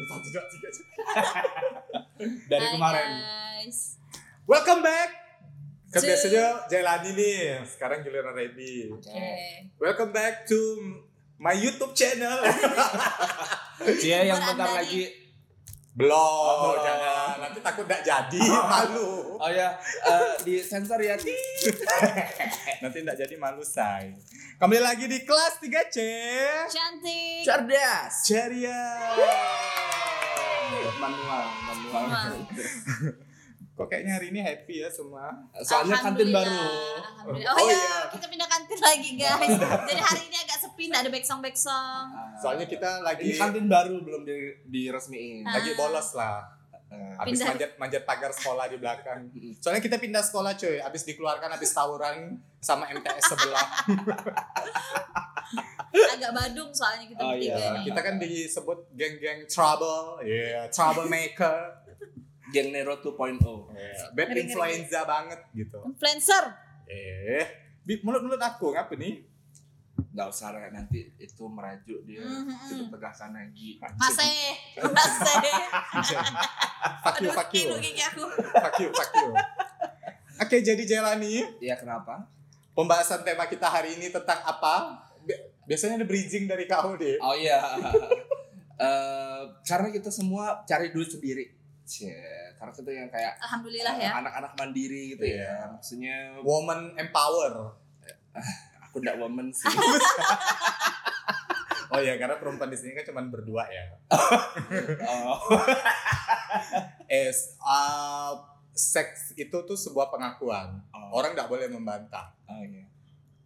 Satu, dua, tiga. Dari Hai, kemarin. guys. Welcome back. Kan To- biasanya Jailani nih, sekarang giliran Ready. Oke. Welcome back to my YouTube channel. Cia yang bentar lagi. Belum, Oh, jangan. Nanti takut gak jadi, malu. Oh ya, eh, di sensor ya. Nanti gak jadi malu, say. Kembali lagi di kelas 3C. Cantik. Cerdas. Ceria. Manual, manual. Manual. Kok kayaknya hari ini happy ya semua? Soalnya kantin baru. Alhamdulillah. Oh, Oh, iya, iya. kita pindah kantin lagi guys. Jadi hari ini agak sepi, nggak ada backsong backsong. Soalnya kita lagi ini kantin baru belum di diresmiin. Ah. lagi bolos lah. Eh, Habis Pindah. manjat manjat pagar sekolah di belakang. Soalnya kita pindah sekolah cuy, habis dikeluarkan habis tawuran sama MTS sebelah. Agak badung soalnya kita Oh, bertiga iya. nih. Kita kan disebut geng-geng trouble, yeah, troublemaker, Geng Nero 2.0. yeah, bad Ngeri-ngeri. influenza banget gitu. Influencer. Eh, mulut-mulut aku ngapa nih? Nggak usah Rek. nanti itu merajuk dia. Mhm. Kita tegakkan lagi. Masih, masih. Fuck you, fuck you, aku. fuck you, fuck you. Oke, jadi Jelani, Iya kenapa? pembahasan tema kita hari ini tentang apa? Bi- Biasanya ada bridging dari kau deh. Oh iya. Eh, karena kita semua cari duit sendiri. Cie, karena kita yang kayak Alhamdulillah eh, ya. anak-anak mandiri gitu Iya. ya. Maksudnya Woman empower. aku nggak woman sih. Oh ya, karena perempuan di sini kan cuma berdua ya. Oh. Es, uh, seks itu tuh sebuah pengakuan. Oh. Orang nggak boleh membantah. Oh, iya.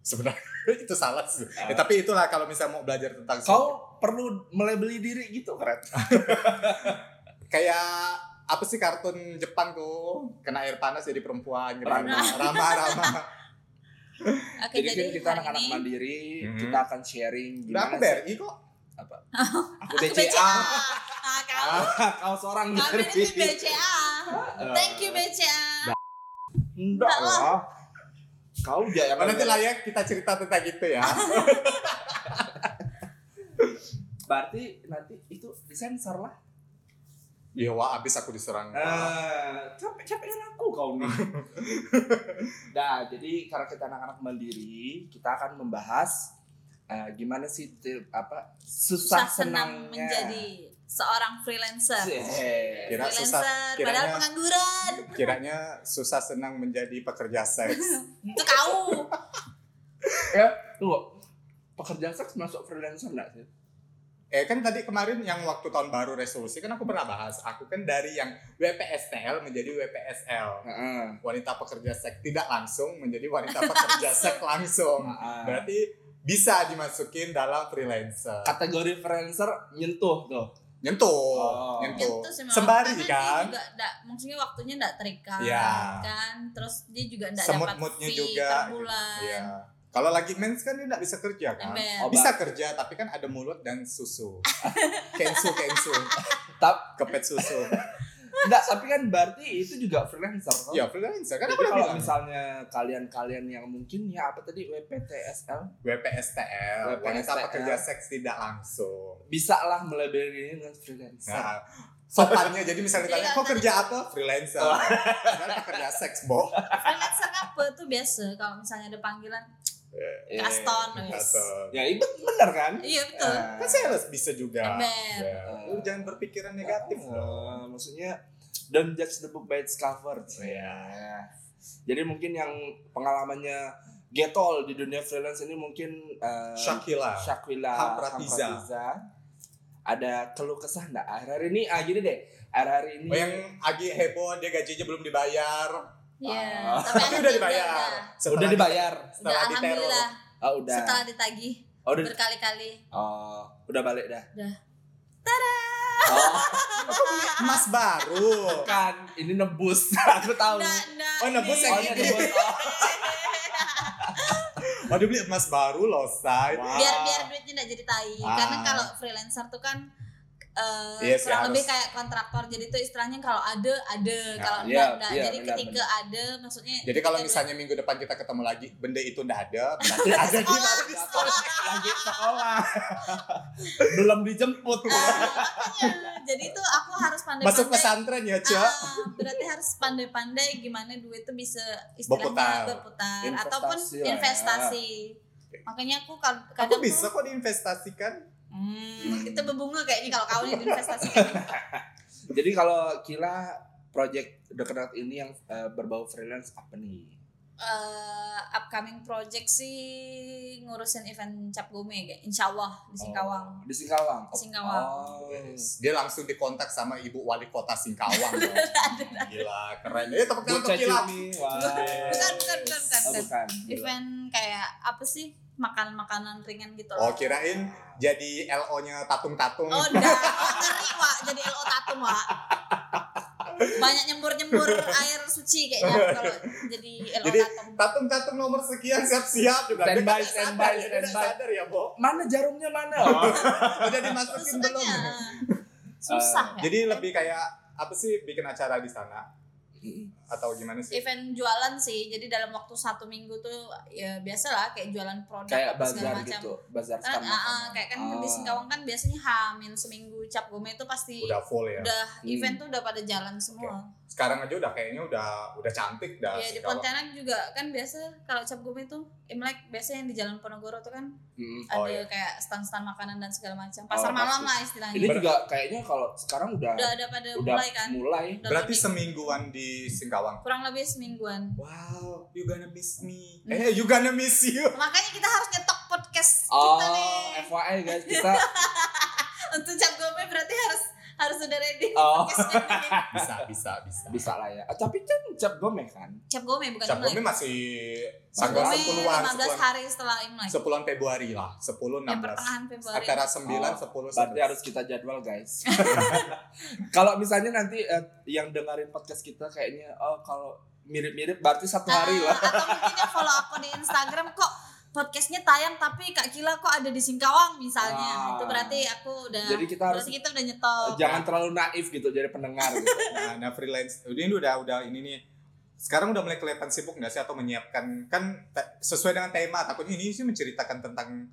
Sebenarnya itu salah sih. Ah. Ya, tapi itulah kalau misalnya mau belajar tentang seks. Kau perlu melebeli diri gitu keren. kayak apa sih kartun Jepang tuh kena air panas jadi perempuan gitu. Rama. Rama Rama. Oke, jadi, jadi, kita anak-anak mandiri, Mhm. kita akan sharing gimana aku sih- BRI kok. apa? Aku Aku BCA. BCA. Ah, kamu. Kau seorang Kami BRI. BCA. Thank you BCA. Enggak lah. Kau jangan nanti lah ya kita cerita tentang itu ya. Berarti nanti itu disensor lah. Iya wah abis aku diserang. Eh, capek capek aku kau nih. nah, jadi karena kita anak-anak mandiri, kita akan membahas eh, gimana sih ti- apa susah, Susah senang senangnya menjadi seorang freelancer. Cie. Kira freelancer, susah, padahal kiranya- pengangguran. Kiranya susah senang menjadi pekerja seks. Itu kau. Ya, tunggu. Pekerja seks masuk freelancer enggak sih? Eh kan tadi kemarin yang waktu tahun baru resolusi kan aku pernah bahas. Aku kan dari yang WPSTL menjadi WPSL. Heeh. Wanita pekerja seks tidak langsung menjadi wanita pekerja seks langsung. Heeh. Berarti bisa dimasukin dalam freelancer. kategori freelancer nyentuh tuh. Nyentuh, Oh. nyentuh. Sembari karena kan. Dia juga nggak, maksudnya waktunya enggak terikat Iya. kan. Terus dia juga enggak Semut dapat fee juga. per bulan. Iya. Kalau lagi mens kan dia nggak bisa kerja kan? Oh, Bisa kerja tapi kan ada mulut dan susu. kensu kensu. Tap- Kepet susu. Enggak, tapi kan berarti itu juga freelancer. kan? Ya freelancer kan Jadi kalau bilang. misalnya kalian-kalian yang mungkin ya apa tadi WPTSL WPSTL, wanita WPSTL. pekerja seks tidak langsung. bisa lah melabeli diri dengan freelancer. Nah, sopannya jadi misalnya ditanya, kan kok kerja apa? Freelancer. Padahal pekerja seks, Bo. Freelancer apa tuh biasa kalau misalnya ada panggilan Eh, Kaston. wes. Atau- Ya itu benar kan? Iya betul. Eh, Kan sales bisa juga. Ya, Lu jangan berpikiran negatif eh, dong. maksudnya don't judge the book by its cover. Iya. Ya. Jadi mungkin yang pengalamannya getol di dunia freelance ini mungkin eh, Shakila. Syakila Hampratiza. Hampratiza. Ada keluh kesah enggak? Akhir-akhir ini ah gini deh. Akhir-akhir ini Oh, yang Agi heboh dia gajinya belum dibayar. Iya, Ah. tapi Tapi udah dibayar. udah di- dibayar. Udah, Setelah diteror. alhamdulillah. Oh, udah. Setelah ditagih Oh, udah. berkali-kali. Oh, udah balik dah. Udah. Oh, Emas baru. kan ini nebus. Aku tahu. Nggak, nggak, Oh, nebus nih. yang Oh, ini. ini nebus. Oh. Oh, dia beli emas baru loh, say. Wow. biar biar duitnya nggak jadi tai Ah. karena kalau freelancer tuh kan eh, Iya sih, kurang harus. lebih kayak kontraktor jadi tuh istilahnya kalau ada ada Ya, kalau iya, enggak enggak iya, jadi benar, ketika ada maksudnya Jadi kalau misalnya minggu depan kita ketemu lagi, benda itu enggak ada, berarti ada di sekolah. mana di sekolah. Lagi sekolah. Belum dijemput. Makanya jadi tuh aku harus pandai-pandai Masuk pesantren ya, Cak. Ah, berarti harus pandai-pandai gimana duit tuh bisa istilahnya Berputar. berputar, Investasi ataupun ya. investasi. Makanya aku kad- Aku kadang bisa tuh, kok diinvestasikan. Hmm, itu berbunga kayaknya kalau kau nih diinvestasikan. Jadi kalau Kila project dekat ini yang eh, berbau freelance apa nih? Eh, upcoming project sih ngurusin event cap gome kayak insya Allah di Singkawang. Oh, di Singkawang. Di Singkawang. Oh. Dia langsung dikontak sama ibu wali kota Singkawang. Gila, keren. Eh, tepuk tangan untuk. Wah. Bukan, bukan, bukan, bukan. Oh, bukan. Gila. Event kayak apa sih makanan-makanan ringan gitu Oh, loh. kirain jadi LO-nya tatung-tatung. Oh, dah. Oh, ngeri, Wak. Jadi LO tatung, Wak. Banyak nyembur-nyembur air suci kayaknya kalau jadi LO Jadi, tatung. Tatung-tatung nomor sekian siap-siap juga. Standby, sadar ya, dia nggak standby. sadar ya, Bo. Mana jarumnya mana? Udah dimasukin belum? Susahnya. Susah ya. Jadi lebih kayak apa sih bikin acara di sana. Atau gimana sih? event jualan sih. Jadi dalam waktu satu minggu tuh ya biasa lah kayak jualan produk Kayak apa segala bazar macam. gitu, bazar Kan, ah, ah, kayak kan di Ah. Singkawang kan biasanya hamil seminggu cap gome itu pasti Udah full ya. udah Hmm. event tuh udah pada jalan semua. Sekarang aja udah kayaknya udah udah cantik dah. Iya di. Pontianak juga kan biasa kalau cap gome itu Imlek biasanya yang di Jalan Ponorogo tuh kan Mm. Oh, ada iya. kayak stand-stand makanan dan segala macam. Pasar Oh, malam lah istilahnya. Ini juga kayaknya kalau sekarang udah udah ada pada udah mulai kan. mulai. Udah Berarti lebih- semingguan di Singkawang. Kurang lebih semingguan. Wow, you gonna miss me. Hmm. Eh, you gonna miss you. Makanya kita harus nyetok podcast Oh, kita nih. FYI guys, kita Untuk cap gome berarti harus harus udah ready Oh. Bisa, bisa, bisa. bisa lah ya. Ah, Tapi kan cap gome kan. Cap gome bukan Cap. Gome masih Cap tanggal gome 10-an, 15 hari setelah Imlek. 10 Februari lah, 10 Ya 16. pertengahan Februari. Antara 9 Oh, 10 Berarti 11. harus kita jadwal guys. kalau misalnya nanti eh, yang dengerin podcast kita kayaknya oh kalau mirip-mirip berarti satu hari Ah, lah. Atau mungkin yang follow aku di Instagram kok podcastnya tayang tapi Kak Kila kok ada di Singkawang misalnya. Ah. Itu berarti aku udah Jadi kita harus- kita udah nyetok. Jangan terlalu naif gitu jadi pendengar gitu. Nah, nah freelance. Ini udah udah ini nih. Sekarang udah mulai kelihatan sibuk nggak sih atau menyiapkan kan sesuai dengan tema takutnya ini sih menceritakan tentang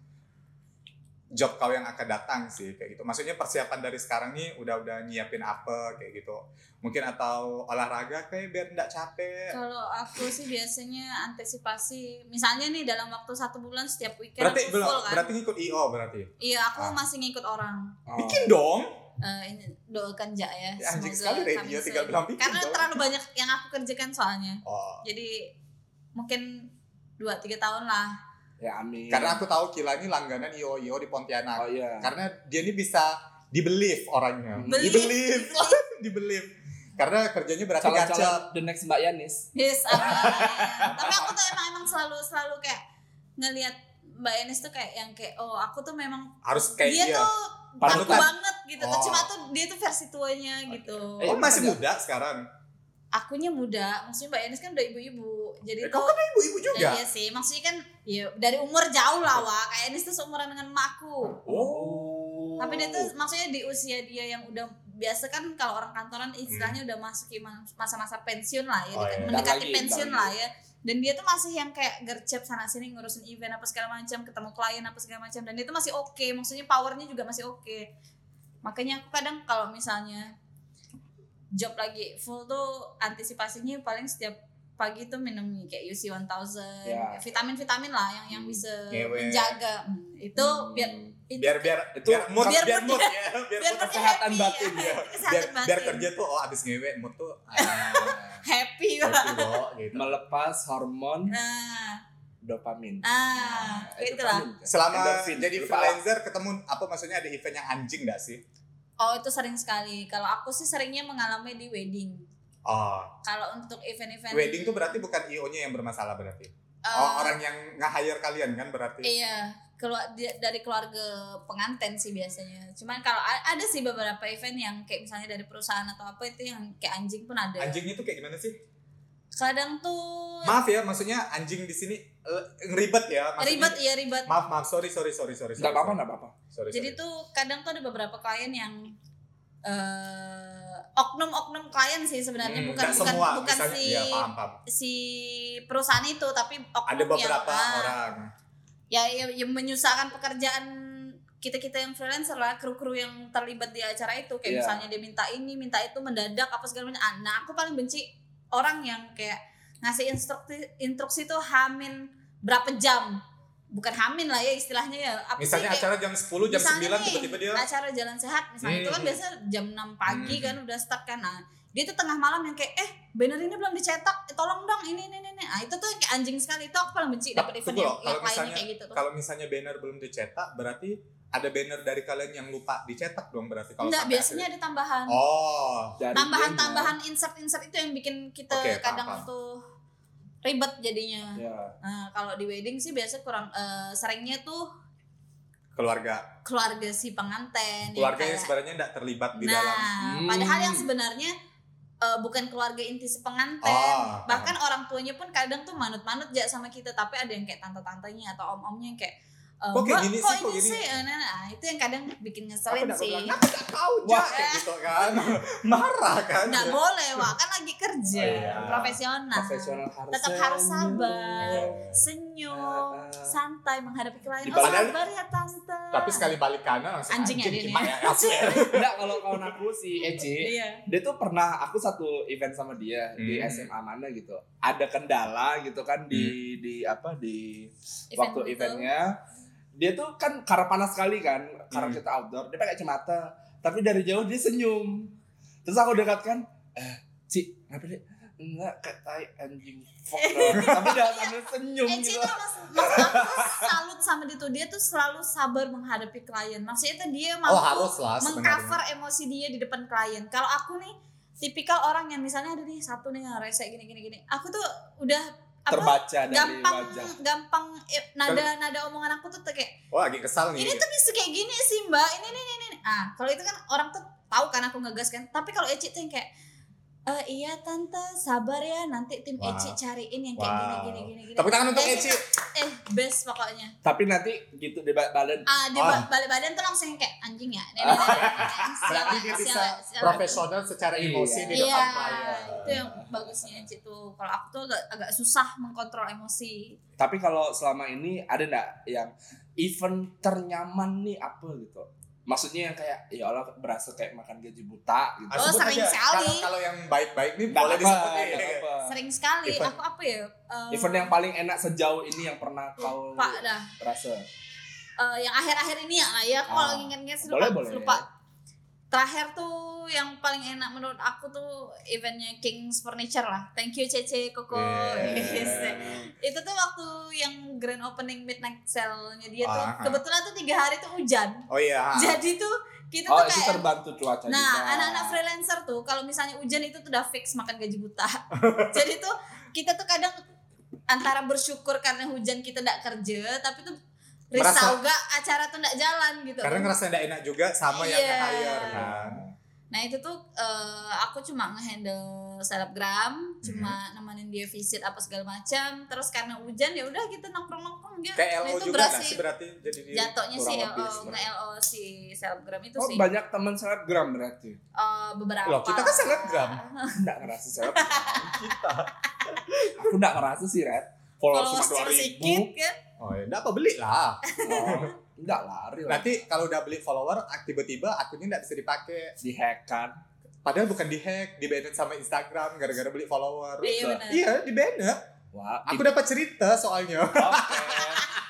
job kau yang akan datang sih kayak gitu. Maksudnya persiapan dari sekarang nih udah udah nyiapin apa kayak gitu. Mungkin atau olahraga kayak biar nggak capek. Kalau aku sih biasanya antisipasi, misalnya nih dalam waktu satu bulan setiap weekend Berarti aku belum full kan. berarti ngikut IO berarti. Iya, aku Ah. masih ngikut orang. Oh. Bikin dong. Eh, ini doakan ja ya. Ya, anjing sekali radio tinggal bilang bikin Karena dong. terlalu banyak yang aku kerjakan soalnya. Oh. Jadi mungkin dua tiga tahun lah. Ya amin. Karena aku tahu Kila ini langganan IO IO di Pontianak. oh iya. Karena dia ini bisa dibelieve orangnya. Believe. Dibelieve. dibelieve. Karena kerjanya berarti gacor. Calon-calon the next Mbak Yanis. Yes, amin. Tapi aku tuh emang emang selalu selalu kayak ngelihat Mbak Enis tuh kayak yang kayak oh aku tuh memang Harus kayak dia dia. tuh aku Panutan. banget gitu. Oh. Cuma tuh dia tuh versi tuanya gitu. Eh, Oh, masih ada. muda sekarang. Akunya muda, maksudnya Mbak Enis kan udah ibu-ibu. Jadi Eh, tuh kau kan ibu-ibu juga. Iya sih, maksudnya kan ya dari umur jauh lah wah. Kayak Enis tuh seumuran dengan emakku. Oh. Tapi dia tuh maksudnya di usia dia yang udah biasa kan kalau orang kantoran istilahnya udah masuk masa-masa pensiun lah ya, Oh, iya. mendekati lagi, pensiun lah ya. Dan dia tuh masih yang kayak gercep sana sini ngurusin event apa segala macam, ketemu klien apa segala macam dan dia tuh masih oke, maksudnya powernya juga masih oke. Makanya aku kadang kalau misalnya job lagi full tuh antisipasinya paling setiap pagi tuh minum kayak UC 1000 Ya. vitamin-vitamin lah yang yang Hmm. bisa Ngewe. menjaga Hmm, itu biar itu Biar biar Itu biar mood biar biar, mood- mood ya. Biar, biar kesehatan happy, batin ya. ya. biar, kesehatan batin biar kerja tuh oh abis ngewe mood tuh ah, happy loh gitu. Melepas hormon nah dopamin. ah Eh, itulah dopamin. Selama Endorfin. jadi freelancer ketemu apa maksudnya ada event yang anjing gak sih? Oh itu sering sekali kalau aku sih seringnya mengalami di wedding Oh, kalau untuk event-event wedding tuh berarti bukan IO-nya yang bermasalah berarti. eh, Oh, orang yang nge-hire kalian kan berarti. iya keluar dari keluarga pengantin sih biasanya cuman kalau ada sih beberapa event yang kayak misalnya dari perusahaan atau apa itu yang kayak anjing pun ada Anjingnya tuh kayak gimana sih? kadang tuh Maaf ya, maksudnya anjing di sini ribet ya. Maksudnya, ribet iya ribet Maaf, maaf, sorry, sorry, sorry, sorry. Enggak sorry, apa-apa, enggak apa-apa. Sorry, Jadi sorry. tuh kadang tuh ada beberapa klien yang eh oknum-oknum klien sih sebenarnya Hmm, bukan nggak bukan semua, bukan misalnya, si iya, paham, paham. si perusahaan itu tapi oknum Ada beberapa yang, ah, orang. ya, ya, ya menyusahkan pekerjaan kita kita yang freelancer lah kru kru yang terlibat di acara itu kayak Iya. misalnya dia minta ini minta itu mendadak apa segala macam Ah, nah aku paling benci orang yang kayak ngasih instruksi instruksi tuh hamin berapa jam bukan hamin lah ya istilahnya ya apa Misalnya sih kayak acara jam 10, jam misalnya 9 nih, tiba-tiba dia acara jalan sehat misalnya itu kan Hmm. biasa jam 6 pagi Hmm. kan udah start kan nah dia tuh tengah malam yang kayak eh banner ini belum dicetak eh, tolong dong ini ini ini ini." ah itu tuh kayak anjing sekali itu aku paling benci dapat Tapi event yang, yang misalnya- kayak gitu tuh kalau misalnya banner belum dicetak berarti ada banner dari kalian yang lupa dicetak dong berarti kalau enggak biasanya ada tambahan Oh. Dari tambahan dianya. tambahan insert insert itu yang bikin kita paham, kadang paham. tuh ribet jadinya. Ya. nah kalau di wedding sih biasa kurang eh, seringnya tuh keluarga. keluarga si pengantin yang keluarga yang kayak- sebenarnya tidak terlibat di nah dalam. Hmm. padahal yang sebenarnya eh, bukan keluarga inti si pengantin. Oh, bahkan orang tuanya pun kadang tuh manut-manut aja sama kita. Tapi ada yang kayak tante-tantenya atau om-omnya yang kayak eh, Kok kayak "Mbak, gini kok sih, kok ini gini?" sih? Eh, nah, nah, itu yang kadang bikin aku ngeselin tidak sih. bilang aku tahu Wah. Jack," kayak gitu kan. Marah kan? Nggak boleh wah kan lagi kerja. Oh, iya. profesional. Profesional harus tetap harus senyum. sabar senyum ah. santai menghadapi klien. Di oh badan- sabar ya tante. Tapi sekali balik kanan langsung Anjing ya dia ya? Asli. Enggak kalau kawan aku si Eci iya. dia tuh pernah aku satu event sama dia di Hmm. SMA mana gitu. Ada kendala gitu kan di di apa di Event waktu itu. eventnya dia tuh kan karena panas sekali kan karena Hmm. kita outdoor dia pakai kacamata tapi dari jauh dia senyum terus aku dekatkan eh Ci kenapa dia enggak kayak tai anjing fuck dong." tapi dia sambil senyum Eh, Ci gitu mas, mas aku salut sama dia tuh dia tuh selalu sabar menghadapi klien maksudnya tuh dia mampu oh harus lah mengcover emosi dia di depan klien. Kalau aku nih tipikal orang yang misalnya ada nih satu nih yang rese gini gini gini. Aku tuh udah apa terbaca dari gampang wajah gampang eh, nada nada omongan aku tuh tuh kayak oh lagi kesal nih ini tuh bisa kayak gini sih mbak ini ini ini. ini." Ah kalau itu kan orang tuh tahu kan aku ngegas kan. Tapi kalau Eci tuh yang kayak "Eh, iya tante sabar ya nanti tim Wah. Eci cariin yang kayak Wow. gini gini gini gini. tepuk tangan untuk Eh, Eci Eh best pokoknya. tapi nanti gitu di ba- badan Ah di Ah. ba- balik badan tuh langsung kayak anjing ya. Nih, nih. berarti dia bisa profesional secara Iya. emosi di Iya, depan klien itu yang bagusnya Eci tuh. Kalau aku tuh agak, agak susah mengkontrol emosi. Tapi kalau selama ini ada nggak yang event ternyaman nih apa gitu? Maksudnya yang kayak ya Allah berasa kayak makan gaji buta gitu. Oh, sebut sering aja. sekali. Kalau- kalau yang baik-baik nih Nggak boleh disebutin apa. Sering sekali. Event. Aku apa ya? eh, Event yang paling enak sejauh ini yang pernah kau Pak dah. rasa. Eh, yang akhir-akhir ini ya lah ya. Aku Ah. kalau ingat-ingat lupa. Boleh, boleh. lupa. Terakhir tuh yang paling enak menurut aku tuh eventnya King's Furniture lah. Thank you Cece Koko. Yeah. Yes. Itu tuh waktu yang grand opening midnight sale-nya dia tuh Ah. kebetulan tuh tiga hari tuh hujan. oh iya Jadi tuh kita Oh tuh kayak terbantu cuaca Nah, anak-anak freelancer tuh kalau misalnya hujan itu tuh udah fix makan gaji buta. Jadi tuh kita tuh kadang antara bersyukur karena hujan kita tidak kerja, tapi tuh risau gak acara tuh tidak jalan gitu. karena ngerasa tidak enak juga sama yang Iya. nge-hire kan Nah itu tuh eh, aku cuma ngehandle selebgram, Hmm. cuma nemenin dia visit apa segala macam. Terus karena hujan ya udah kita nongkrong-nongkrong ya. kayak Nah, LO itu juga nggak berhasil. sih berarti jadi Jatuhnya sih kurang lebih LO, si selebgram itu Oh sih. banyak teman selebgram berarti. Eh, beberapa. Loh, kita kan selebgram. Enggak ngerasa selebgram. kita. Aku enggak ngerasa sih, Red. Followers cuma cuma 2000. sedikit kan. oh ya nggak apa beli lah Oh, enggak lari lah. nanti kalau udah beli follower tiba-tiba akunnya nggak bisa dipakai Dihack kan. padahal bukan dihack di banned sama Instagram gara-gara beli follower Iya iya banned Wah, aku dapat cerita soalnya Oke.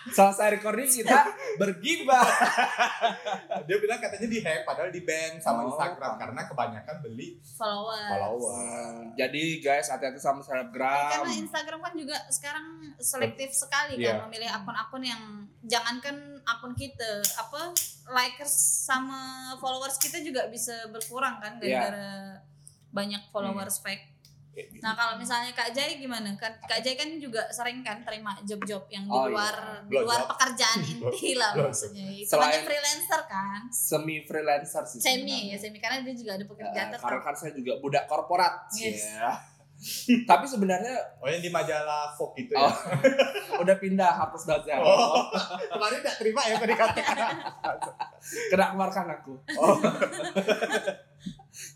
Selesai recording kita bergibah. dia bilang katanya dihack padahal di ban sama Oh, Instagram karena kebanyakan beli Followers. follower Jadi guys, hati-hati sama selebgram. karena Instagram kan juga sekarang selektif sekali Iya. kan memilih akun-akun yang jangankan akun kita apa likers sama followers kita juga bisa berkurang kan Iya. gara-gara banyak followers fake. Nah kalau misalnya Kak Jai gimana? Kan Kak Jai kan juga sering kan terima job-job yang di Oh, luar iya. di luar pekerjaan inti lah maksudnya. Itu Selain- freelancer kan. semi freelancer sih. Semi ya sebenarnya. semi karena dia juga ada pekerjaan Eh, tetap. karena kan saya juga budak korporat. Yes. Ya. Tapi sebenarnya oh yang di majalah Vogue itu Oh. ya udah pindah hapus dosen. oh kemarin nggak terima ya tadi katakan Kena keluarkan aku. oh.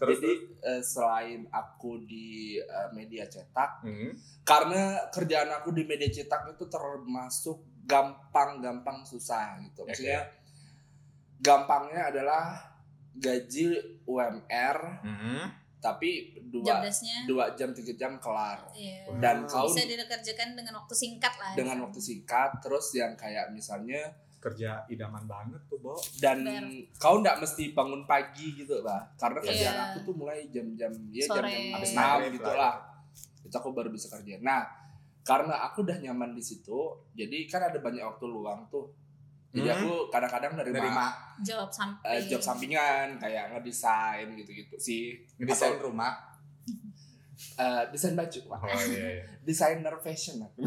Terus Jadi eh, selain aku di eh, media cetak, Hmm. karena kerjaan aku di media cetak itu termasuk gampang-gampang susah gitu. Maksudnya gampangnya adalah gaji UMR Mhm. tapi dua dua jam tiga jam kelar iya. dan Wow. kau bisa dikerjakan dengan waktu singkat lah. dengan waktu singkat terus yang kayak misalnya kerja idaman banget tuh, Bo. dan Ber. kau nggak mesti bangun pagi gitu lah karena Iya. kerjaan aku tuh mulai jam-jam ya jam-jam Habis enam maghrib gitu lah. itu aku baru bisa kerja nah karena aku udah nyaman di situ jadi kan ada banyak waktu luang tuh jadi Hmm. aku kadang-kadang dari Nerima Job samping. job sampingan kayak ngedesain gitu-gitu sih ngedesain Atau, rumah. Eh, desain baju Pak. Oh iya iya. desainer fashion aku.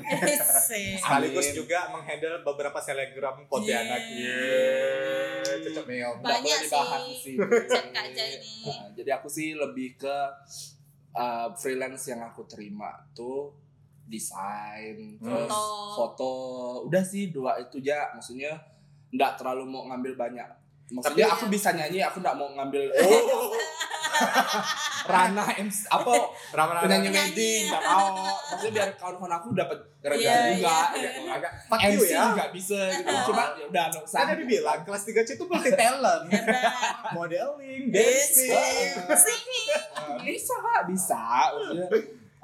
Sih. Sekaligus Amin. juga menghandle beberapa selebgram Pontianak. Iya. Yeay. Cocok meong. Banyak boleh dibahas sih. Cek aja ini. Nah, jadi aku sih lebih ke uh, freelance yang aku terima tuh desain, terus Foto. foto. Udah sih dua itu aja. Maksudnya nggak terlalu mau ngambil banyak. Maksudnya Tapi- aku bisa nyanyi, aku nggak mau ngambil Oh, ranah MC, apa penyanyi Penyanyi. wedding nggak mau. Maksudnya biar kawan-kawan aku dapat kerjaan Iya, juga. iya. Agak fuck you ya. nggak bisa gitu. Oh. Cuma ya udah nggak usah. Tadi bilang kelas 3C itu multi talent. Modeling, Dancing. Singing. Bisa bisa maksudnya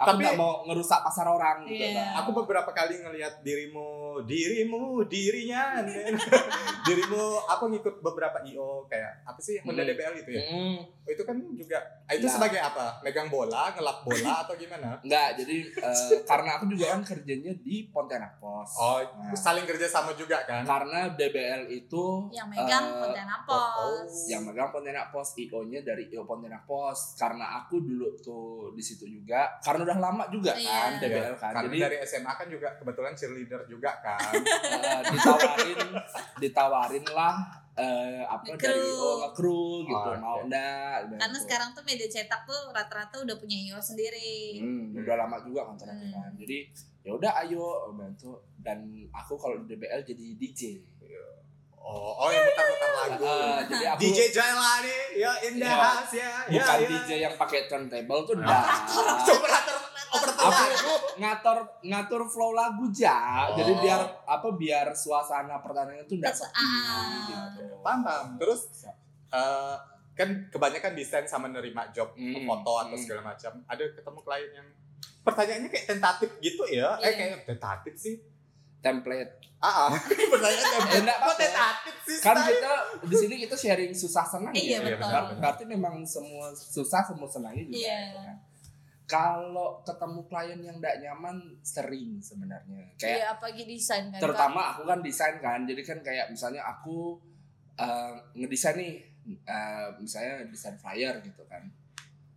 aku Tapi- nggak mau ngerusak pasar orang gitu Iya. Bang. Aku beberapa kali ngelihat dirimu, dirimu, dirinya, dirimu. Aku ngikut beberapa IO kayak apa sih Honda Hmm. DBL itu ya? Mm, Oh, itu kan juga ah, itu Ya. sebagai apa? Megang bola, ngelap bola atau gimana? enggak jadi eh, karena aku juga kan kerjanya di Pontianak Pos Oh, Nah, saling kerja sama juga kan? karena DBL itu Yang megang eh, Pontianak oh. Pos. yang megang Pontianak Pos IO nya dari IO Pontianak Pos karena aku dulu tuh di situ juga karena udah lama juga kan Iya. DBL kan Karena jadi dari SMA kan juga kebetulan cheerleader juga kan. eh, ditawarin ditawarin lah eh, apa Nge-crew. dari nge-crew gitu Oh, mau oke. enggak Karena sekarang tuh media cetak tuh rata-rata udah punya IO sendiri. Hmm, udah lama juga kontraknya Hmm. kan. Jadi ya udah ayo bantu dan aku kalau di DBL jadi DJ. Oh, oh yang mutar-mutar lagu. Eh, jadi aku DJ Jailani, ya in the Iya. house ya. bukan ya, DJ yang pakai turntable tuh Ah. enggak. Operator, operator Aku ngatur ngatur flow lagu ja. Oh. Jadi biar apa biar suasana pertandingan tuh enggak Terus, sepi ah. gitu. Paham, paham. Terus eh, kan kebanyakan desain sama nerima job Hmm, foto atau hmm. segala macam. Ada ketemu klien yang pertanyaannya kayak tentatif gitu ya? Eh Iya. kayak tentatif sih. Template. Ah, ah. pertanyaan template. enggak tentatif sih? Kan kita di sini kita sharing susah senang Iya, ya. betul. Ber- Berarti memang semua susah semua senangnya juga. Iya. gitu kan. Kalau ketemu klien yang tidak nyaman sering sebenarnya. Kayak Iya, apalagi desain kan. terutama aku kan desain kan. Jadi kan kayak misalnya aku eh, ngedesain nih eh, misalnya desain flyer gitu kan.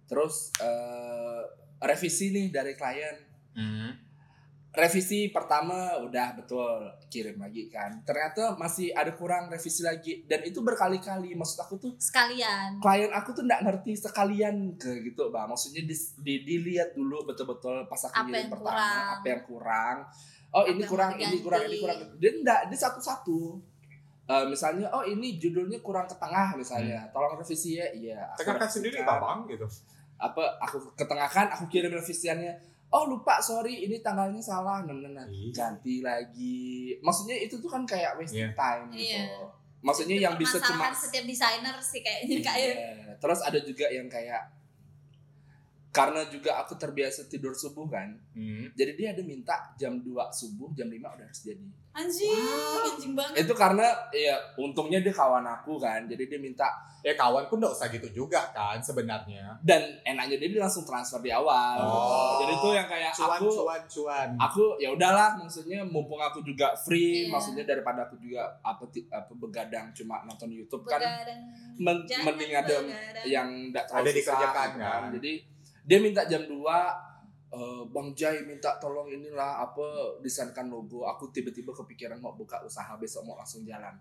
Terus eh, revisi nih dari klien. Hmm. Revisi pertama udah betul kirim lagi kan. Ternyata masih ada kurang revisi lagi dan itu berkali-kali. Maksud aku tuh sekalian. klien aku tuh nggak ngerti sekalian ke gitu bang maksudnya di, di- dilihat dulu betul-betul pas aku yang pertama kurang. apa yang kurang oh Apa ini yang kurang ini kurang ini kurang dia enggak dia satu-satu Eh, misalnya oh ini judulnya kurang ke tengah misalnya tolong revisi ya iya aku Tengahkan sendiri revisikan. babang gitu. apa aku ketengahkan aku kirim revisiannya oh lupa sorry ini tanggalnya salah nah, nah, nah. Ih. ganti lagi maksudnya itu tuh kan kayak wasting Iya. time gitu Iya. maksudnya yang bisa cuma setiap desainer sih kayaknya kayak Iya. Terus ada juga yang kayak karena juga aku terbiasa tidur subuh kan. Hmm. Jadi dia ada minta jam 2 subuh, jam 5 udah harus jadi. anjing, anjing banget. Itu karena ya untungnya dia kawan aku kan. Jadi dia minta Ya kawan pun nggak usah gitu juga kan sebenarnya. dan enaknya dia, langsung transfer di awal. Oh. gitu. Jadi itu yang kayak Cuan, aku cuan, cuan. aku ya udahlah maksudnya mumpung aku juga free, Iya. maksudnya daripada aku juga apa apa begadang cuma nonton YouTube kan Begadang. men- Jangan mending ada begadang. yang enggak terlalu Ada dikerjakan, gitu kan? Jadi dia minta jam 2 eh, Bang Jai minta tolong inilah apa desainkan logo. Aku tiba-tiba kepikiran mau buka usaha besok mau langsung jalan.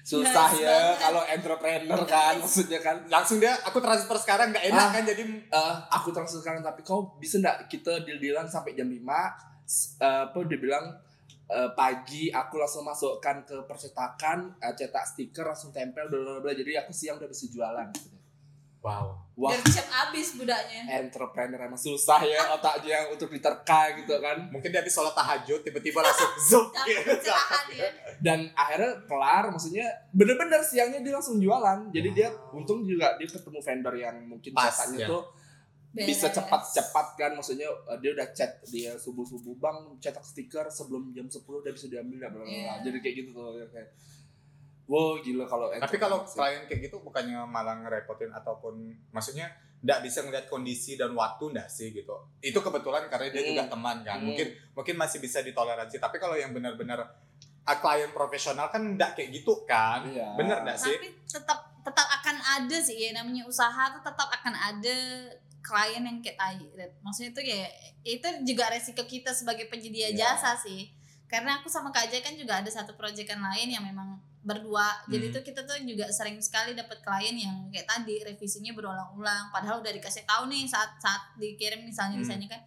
Susah Nice ya banget. kalau entrepreneur kan maksudnya kan. Langsung dia aku transfer sekarang nggak enak Ah. kan jadi Eh, aku transfer sekarang tapi kau bisa nggak kita deal-dealan sampai jam 5 S- eh, apa dia bilang eh, pagi aku langsung masukkan ke percetakan eh, cetak stiker langsung tempel bla bla bla jadi aku siang udah bisa jualan gitu. Wow Wah, Gercep abis budaknya. entrepreneur emang susah ya otaknya yang untuk diterka gitu kan. mungkin dia habis sholat tahajud tiba-tiba langsung zoom Tapi kecelakaan ya. Dan akhirnya kelar, maksudnya bener-bener siangnya dia langsung jualan. Jadi dia untung juga dia ketemu vendor yang mungkin Pas, catatannya ya. tuh bisa cepat-cepat kan maksudnya uh, dia udah chat dia subuh-subuh bang cetak stiker sebelum jam 10 udah bisa diambil bla bla bla. Iya. jadi kayak gitu tuh ya, kayak wow gila kalau tapi kalau klien kayak gitu bukannya malah ngerepotin ataupun maksudnya nggak bisa ngeliat kondisi dan waktu nggak sih gitu itu kebetulan karena dia Hmm. juga teman kan Hmm. mungkin mungkin masih bisa ditoleransi tapi kalau yang benar-benar klien profesional kan nggak kayak gitu kan Iya. bener nggak sih Tapi tetap tetap akan ada sih ya namanya usaha tuh tetap akan ada klien yang kayak tai. Maksudnya itu ya itu juga resiko kita sebagai penyedia Iya. jasa sih. Karena aku sama Kak Ajay kan juga ada satu proyekan lain yang memang berdua. Jadi Hmm. tuh kita tuh juga sering sekali dapat klien yang kayak tadi revisinya berulang-ulang. Padahal udah dikasih tahu nih saat saat dikirim misalnya Hmm. desainnya kan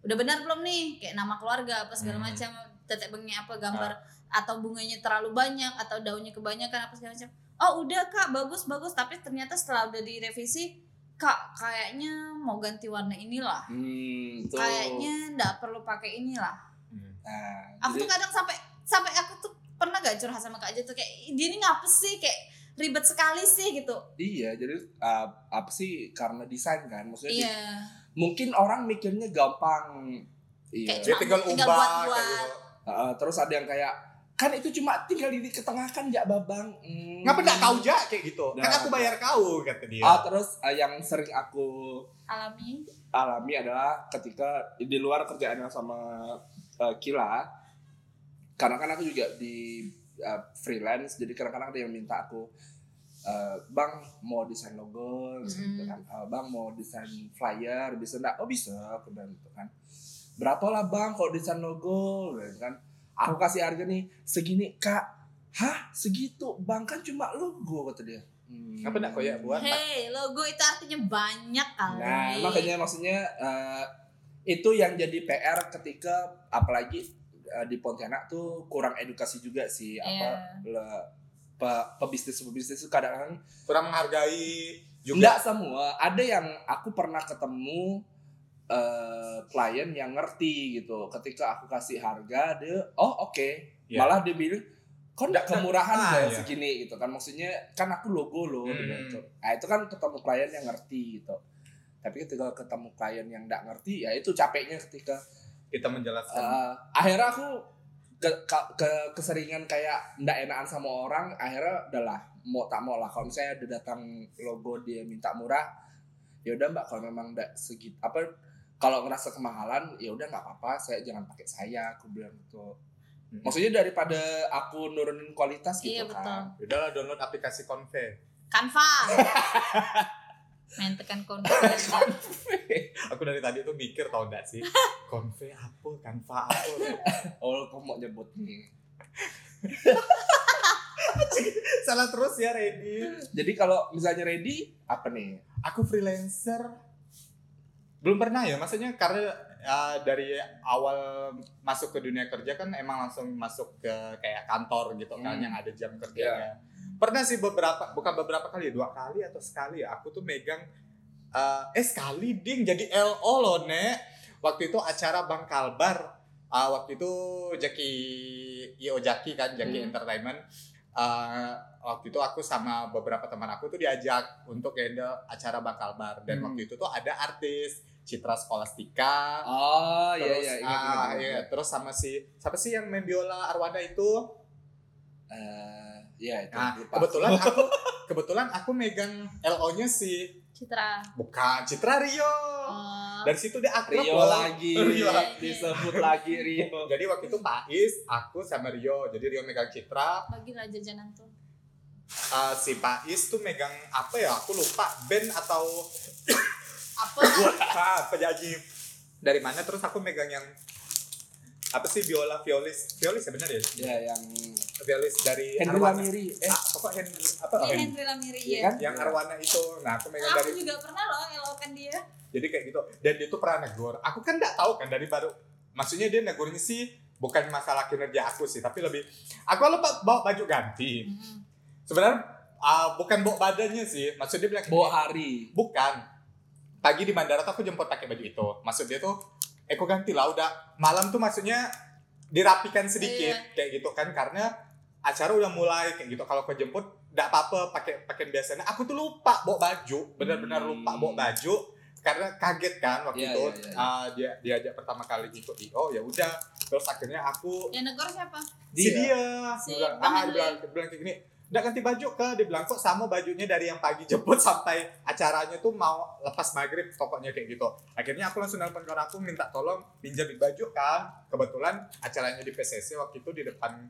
udah benar belum nih kayak nama keluarga apa segala Hmm. macam tetek bengnya apa gambar atau bunganya terlalu banyak atau daunnya kebanyakan apa segala macam oh udah kak bagus bagus tapi ternyata setelah udah direvisi kak kayaknya mau ganti warna inilah hmm, tuh. kayaknya nggak perlu pakai inilah Hmm. nah, aku jadi- tuh kadang sampai sampai aku tuh pernah gak curhat sama kak aja tuh kayak dia ini ngapa sih kayak ribet sekali sih gitu Iya, jadi uh, apa sih karena desain kan, maksudnya di- iya mungkin orang mikirnya gampang. Iya. Kayak dia tinggal tinggal ubah buat-buat. kayak gitu Uh, terus ada yang kayak kan itu cuma tinggal di ketengahkan ya babang. Hmm. ngapa nggak tahu aja kayak gitu kan Nah. aku bayar kau kata dia Ah, terus uh, yang sering aku alami alami adalah ketika di luar kerjaannya sama uh, Kila, karena kan aku juga di uh, freelance, jadi kadang-kadang ada yang minta aku, uh, bang mau desain logo, gitu Mm. kan, Uh, bang mau desain flyer, bisa nggak? Oh bisa, aku bilang gitu kan. Berapa lah bang kalau desain logo, gitu kan? Aku kasih harga nih segini kak, hah segitu, bang kan cuma logo kata dia. Hmm. ngapa nggak kau ya buat hey logo itu artinya banyak kali Nah, makanya maksudnya eh, itu yang jadi PR ketika apalagi eh, di Pontianak tuh kurang edukasi juga sih. Apa Iya. le- pe- pebisnis pebisnis itu kadang kurang menghargai juga. Enggak semua. Ada yang aku pernah ketemu eh, klien yang ngerti gitu. Ketika aku kasih harga dia oh oke. Iya. malah dia bilang kok enggak Nggak- kemurahan ah, ya segini? Gitu kan. Maksudnya kan aku logo loh Hmm. gitu. nah itu kan ketemu klien yang ngerti gitu. Tapi ketika ketemu klien yang enggak ngerti ya itu capeknya ketika kita menjelaskan. Eh, akhirnya aku ke, ke- ke- keseringan kayak ndak enakan sama orang akhirnya udahlah mau tak mau lah. Kalau misalnya ada datang logo dia minta murah ya udah mbak kalau memang ndak segitu apa kalau ngerasa kemahalan ya udah nggak apa-apa saya jangan pakai saya aku bilang gitu. Hmm. maksudnya daripada aku nurunin kualitas gitu Iya, kan udahlah download aplikasi Conve. Canva main tekan konten aku dari tadi tuh mikir tau gak sih? Conve apa? Canva apa? Oh kok mau nyebut nih salah terus ya Reddy jadi kalau misalnya ready apa nih? Aku freelancer. Belum pernah ya maksudnya karena uh, dari awal masuk ke dunia kerja kan emang langsung masuk ke kayak kantor gitu kan Hmm. yang ada jam kerjanya pernah sih beberapa bukan beberapa kali dua kali atau sekali ya aku tuh megang uh, eh sekali ding jadi LO loh nek waktu itu acara Bang Kalbar uh, waktu itu Jaki Io Jaki kan Jaki Hmm. Entertainment Uh, waktu itu aku sama beberapa teman aku tuh diajak untuk handle acara Bang Kalbar dan Hmm. waktu itu tuh ada artis Citra Scholastika oh iya terus iya ingat, ah, ingat. iya, terus sama si siapa sih yang main biola Arwada itu Eh, iya itu nah lupa. kebetulan aku kebetulan aku megang LO-nya si Citra. Bukan Citra Rio. Oh, dari situ dia akrab Rio loh. lagi. Rio lagi. disebut lagi Rio. Jadi waktu itu Pais aku sama Rio. Jadi Rio megang Citra. Bagilah jajanan tuh uh, si Pais tuh megang apa ya? Aku lupa. Band atau apa? Ah, penyanyi. Dari mana? Terus aku megang yang apa sih biola violis violis ya benar ya ya yang violis dari Henry Arwana. Lamiri eh ah, apa Henry apa Iya, Henry? Lamiri Iya ya kan? yang Arwana itu nah aku megang aku dari juga pernah loh elokan dia jadi kayak gitu dan dia tuh pernah negor aku kan nggak tahu kan dari baru maksudnya dia negornya sih bukan masalah kinerja aku sih tapi lebih aku lupa bawa baju ganti Mm. sebenarnya ah, bukan bawa badannya sih. Maksud dia bilang bawa hari bukan. Pagi di bandara tuh aku jemput pakai baju itu. Maksud dia tuh, kok ganti lah udah malam tuh maksudnya dirapikan sedikit Iya. kayak gitu kan karena acara udah mulai kayak gitu. Kalau aku jemput enggak apa-apa pakai pakaian biasanya. Aku tuh lupa bawa baju, benar-benar Hmm. lupa bawa baju karena kaget kan waktu Iya, itu iya, iya. ah, dia diajak pertama kali ikut IO ya udah terus akhirnya aku Yang negor siapa? si dia Si dia bilang, ah dia bilang, bilang kayak gini udah ganti baju ke. Dia bilang kok sama bajunya dari yang pagi jemput sampai acaranya tuh mau lepas maghrib pokoknya kayak gitu. Akhirnya aku langsung nelfon kawan aku minta tolong pinjamin baju kan. Kebetulan acaranya di PCC waktu itu di depan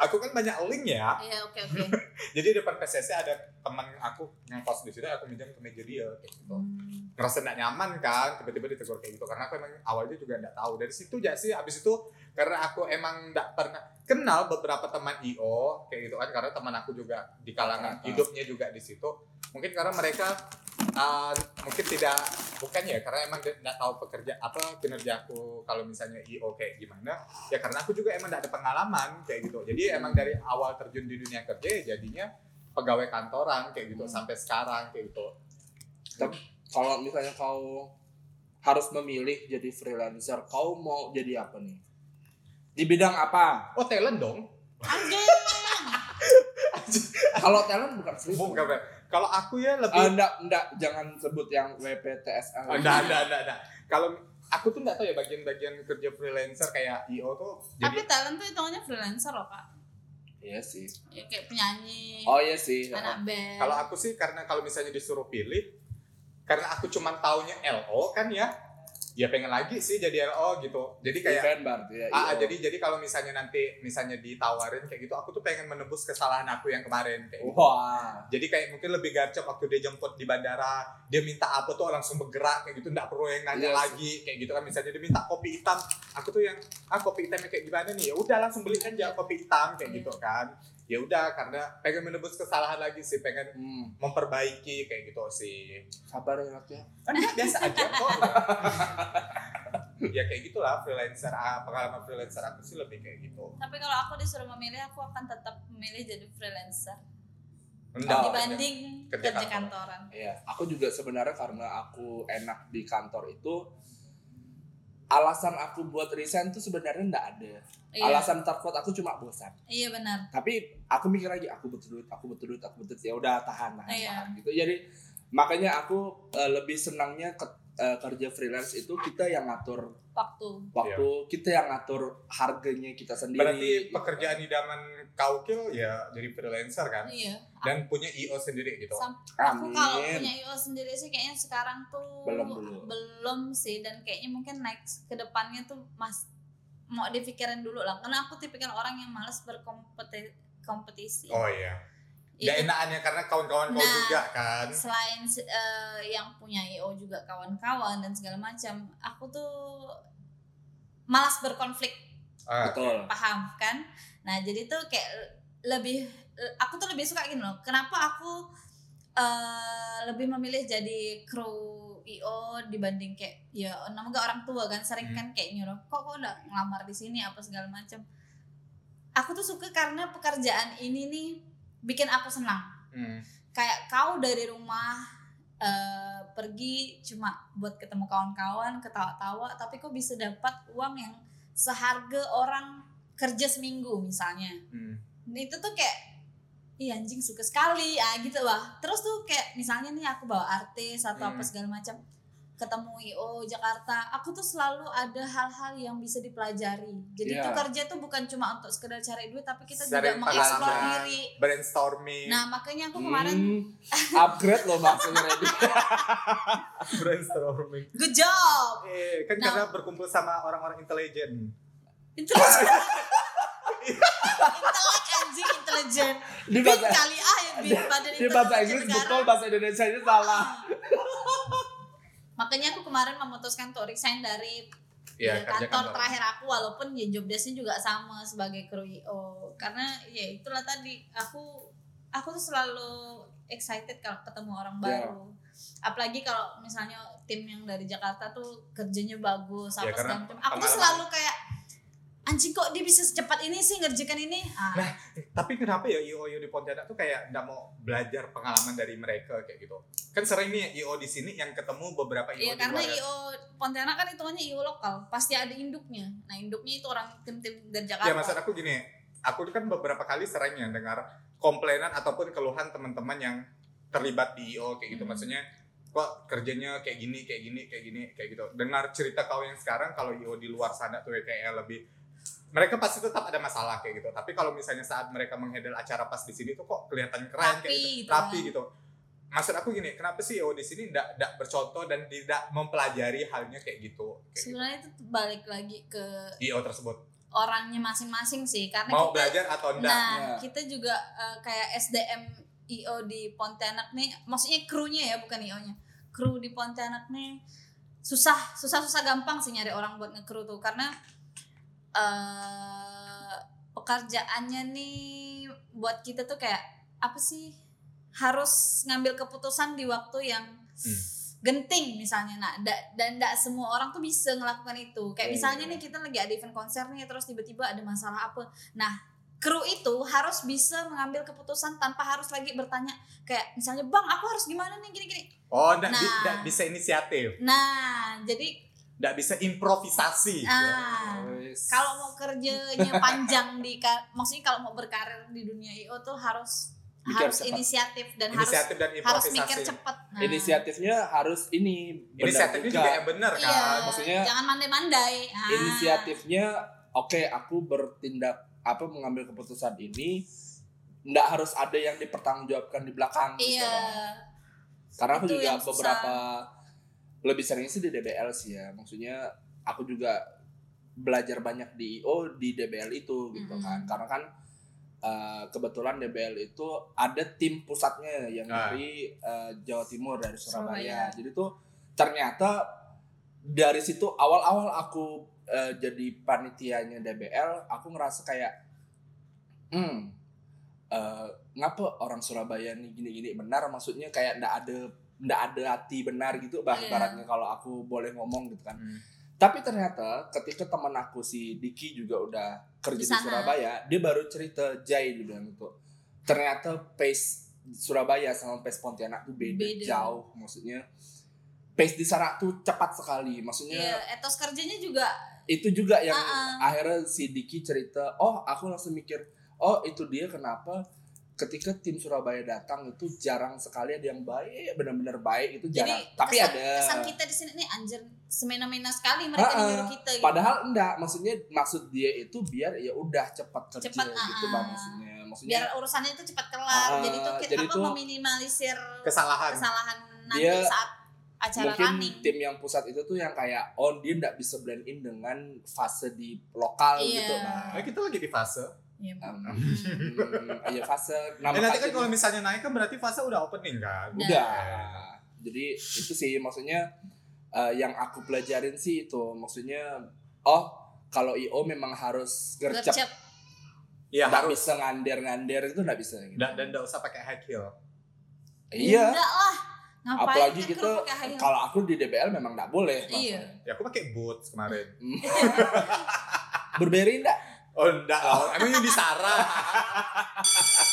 aku kan banyak link ya. Iya, oke oke. jadi di depan PCC ada teman aku yang kos di situ aku minjam ke meja dia kayak gitu. Hmm. ngerasa gak nyaman kan tiba-tiba ditegur kayak gitu. Karena aku emang awalnya juga nggak tahu. Dari situ aja sih? Abis itu karena aku emang nggak pernah kenal beberapa teman IO kayak gitu kan. Karena teman aku juga di kalangan hidupnya juga di situ. Mungkin karena mereka uh, mungkin tidak bukan ya karena emang nggak tahu pekerja apa kinerja aku kalau misalnya IO kayak gimana. Ya karena aku juga emang nggak ada pengalaman kayak gitu. Jadi emang dari awal terjun di dunia kerja ya jadinya pegawai kantoran kayak gitu Hmm. sampai sekarang kayak gitu. Kalau misalnya kau harus memilih jadi freelancer kau mau jadi apa nih? Di bidang apa? Oh talent dong. Anjing. kalau talent bukan freelancer. Bukan. Kalau aku ya lebih Ah, enggak, enggak, jangan sebut yang WPTSL. Oh, enggak, enggak, enggak, enggak. Kalau aku tuh enggak tahu ya bagian-bagian kerja freelancer kayak IO tuh Tapi jadi talent tuh hitungannya freelancer loh kak. Iya sih. Ya, kayak penyanyi, Oh iya sih. anak band. kalau aku sih karena kalau misalnya disuruh pilih karena aku cuma taunya LO kan ya ya pengen lagi sih jadi LO gitu. Jadi kayak Event berarti ya. Ah, ah, iya. jadi jadi kalau misalnya nanti misalnya ditawarin kayak gitu aku tuh pengen menebus kesalahan aku yang kemarin kayak gitu. Wah. Jadi kayak mungkin lebih garcep waktu dia jemput di bandara, dia minta apa tuh langsung bergerak kayak gitu, nggak perlu yang nanya Iya sih. lagi kayak gitu kan. Misalnya dia minta kopi hitam, aku tuh yang ah kopi hitamnya kayak gimana nih? Ya udah langsung beli aja kopi hitam kayak Iya. gitu kan. Ya udah karena pengen menebus kesalahan lagi sih, pengen Hmm, memperbaiki kayak gitu sih. sabar ya Ratya. Enggak biasa aja kok. ya kayak gitulah freelancer pengalaman freelancer aku sih lebih kayak gitu. Tapi kalau aku disuruh memilih, aku akan tetap memilih jadi freelancer Enggak, dibanding kerja kerja, kantor. kantoran. Iya, aku juga sebenarnya karena aku enak di kantor itu alasan aku buat resign tuh sebenarnya enggak ada. Iya, Alasan terkuat aku cuma bosan. iya benar. Tapi aku mikir lagi aku butuh duit, aku butuh duit, aku butuh duit. ya udah tahan, tahan, Iya. tahan gitu. Jadi makanya aku eh, lebih senangnya ke- eh, kerja freelance itu kita yang ngatur Waktu. waktu, kita yang ngatur harganya kita sendiri. Berarti pekerjaan idaman kaukil ya jadi freelancer kan? Iya. Dan punya IO sendiri gitu. Sam- aku kalau Amin. punya IO sendiri sih kayaknya sekarang tuh Belum dulu. belum sih dan kayaknya mungkin next ke depannya tuh mas mau dipikirin dulu lah karena aku tipikal orang yang malas berkompetisi kompetisi. Oh iya. Itu Gak enakannya karena kawan-kawan kau Nah, juga kan. selain eh, yang punya IO juga kawan-kawan dan segala macam, aku tuh malas berkonflik, Ah, Betul. paham kan? Nah jadi tuh kayak lebih, aku tuh lebih suka gini loh. Kenapa aku eh, lebih memilih jadi kru IO dibanding kayak ya namanya orang tua kan sering Hmm. kan kayak nyuruh kok kok udah ngelamar di sini apa segala macam. Aku tuh suka karena pekerjaan ini nih bikin aku senang hmm. kayak kau dari rumah eh, pergi cuma buat ketemu kawan-kawan ketawa-tawa tapi kau bisa dapat uang yang seharga orang kerja seminggu misalnya Hmm. Nah, itu tuh kayak Iya anjing suka sekali ah gitu lah terus tuh kayak misalnya nih aku bawa artis atau apa Hmm. segala macam ketemu IO Jakarta aku tuh selalu ada hal-hal yang bisa dipelajari jadi tuh kerja tuh bukan cuma untuk sekedar cari duit tapi kita Cari juga mengeksplor diri Brainstorming. nah makanya aku kemarin Hmm, upgrade loh maksudnya. Brainstorming. good job Eh, kan Nah. karena berkumpul sama orang-orang intelijen. intelijen intelek anjing intelijen Di bahasa kali ah bin badan di bahasa intelijen Inggris betul, bahasa Indonesia nya salah. Makanya aku kemarin memutuskan untuk resign dari Iya, ya, kantor kantor. terakhir aku walaupun ya job desk-nya juga sama sebagai kru IO karena ya itulah tadi aku aku tuh selalu excited kalau ketemu orang Ya. baru apalagi kalau misalnya tim yang dari Jakarta tuh kerjanya bagus Ya, apa karena segala macam aku tuh selalu kayak anjing kok dia bisa secepat ini sih ngerjakan ini ah, Nah, Tapi kenapa ya IO IO di Pontianak tuh kayak nggak mau belajar pengalaman dari mereka kayak gitu? Kan sering nih IO di sini yang ketemu beberapa IO Iya di karena luar ya. IO Pontianak kan hitungannya IO lokal pasti ada induknya nah induknya itu orang tim-tim dari Ya Jakarta maksud aku gini, aku kan beberapa kali sering ya dengar komplainan ataupun keluhan teman-teman yang terlibat di IO kayak gitu. Hmm. Maksudnya kok kerjanya kayak gini, kayak gini, kayak gini, kayak gitu. Dengar cerita kau yang sekarang kalau IO di luar sana tuh ya kayak lebih mereka pasti tetap ada masalah kayak gitu. Tapi kalau misalnya saat mereka menghandle acara pas di sini tuh kok kelihatan keren kayak Rapi gitu, gitu. rapi gitu. Maksud aku gini, kenapa sih IO di sini tidak tidak bercontoh dan tidak mempelajari halnya kayak gitu? Kayak gitu. sebenarnya itu balik lagi ke IO tersebut orangnya masing-masing sih karena mau kita belajar atau enggak? nah Ya. kita juga eh, kayak SDM IO di Pontianak nih maksudnya krunya ya bukan IO nya kru di Pontianak nih susah susah susah gampang sih nyari orang buat ngekru tuh karena eh pekerjaannya nih buat kita tuh kayak apa sih? Harus ngambil keputusan di waktu yang Hmm. genting misalnya. Nah da- dan tidak semua orang tuh bisa ngelakukan itu. Kayak Iya, misalnya iya. nih kita lagi ada event konser nih terus tiba-tiba ada masalah apa. Nah kru itu harus bisa mengambil keputusan tanpa harus lagi bertanya kayak misalnya bang aku harus gimana nih? Gini-gini Oh, enggak, Nah. bisa inisiatif, nah jadi enggak bisa improvisasi. ah Wes. kalau mau kerjanya panjang di maksudnya kalau mau berkarir di dunia IO tuh harus Mikir harus cepat. inisiatif dan inisiatif dan harus harus mikir cepat nah, inisiatifnya harus ini benar Inisiatifnya juga yang benar iya kan. Maksudnya- jangan mandai-mandai ah. inisiatifnya oke aku bertindak apa mengambil keputusan ini nggak harus ada yang dipertanggungjawabkan di belakang gitu. iya karena aku juga susah. Lebih sering sih di DBL sih ya maksudnya aku juga belajar banyak di IO di DBL itu gitu Mm-mm. kan karena kan eh, kebetulan DBL itu ada tim pusatnya yang Ah. dari eh, Jawa Timur dari Surabaya. Surabaya. jadi tuh ternyata dari situ awal-awal aku eh, jadi panitianya DBL aku ngerasa kayak hmm eh, ngapa orang Surabaya nih gini-gini benar maksudnya kayak ndak ada ndak ada hati benar gitu bah Iya. ibaratnya kalau aku boleh ngomong gitu kan Hmm. tapi ternyata ketika teman aku si Diki juga udah kerja Di di. Surabaya dia baru cerita Jai dia bilang gitu ternyata pace Surabaya sama pace Pontianak tuh beda, Beda. jauh maksudnya pace di sana tuh cepat sekali maksudnya iya etos kerjanya juga itu juga yang Ah, ah. akhirnya si Diki cerita oh aku langsung mikir oh itu dia kenapa ketika tim Surabaya datang itu jarang sekali ada yang baik benar-benar baik itu jadi jarang tapi kesan, ada kesan kita di sini nih anjir semena-mena sekali mereka ah. nyuruh kita gitu. padahal enggak maksudnya maksud dia itu biar ya udah cepat kerja Cepat, gitu ah, bang maksudnya maksudnya biar urusannya itu cepat kelar Ah, jadi tuh kita jadi apa tuh meminimalisir Kesalahan. kesalahan nanti Dia saat acara mungkin running tim yang pusat itu tuh yang kayak oh dia enggak bisa blend in dengan fase di lokal Iya. gitu nah Nah, kita lagi di fase. Iya, Um, hmm, iya fase nama Eh, nanti kan kalau misalnya naik kan berarti fase udah opening kan. Udah. udah jadi itu sih maksudnya eh, yang aku pelajarin sih itu maksudnya oh kalau io memang harus gercep gercep Iya nggak harus. bisa ngander-ngander itu nggak bisa gitu. Dan dan nggak usah pakai high heel. iya enggak lah ngapain apalagi gitu kalau aku di DBL memang nggak boleh Iya. Ya aku pakai boots kemarin. Burberry enggak Oh enggak, oh. emang yang di Sarah.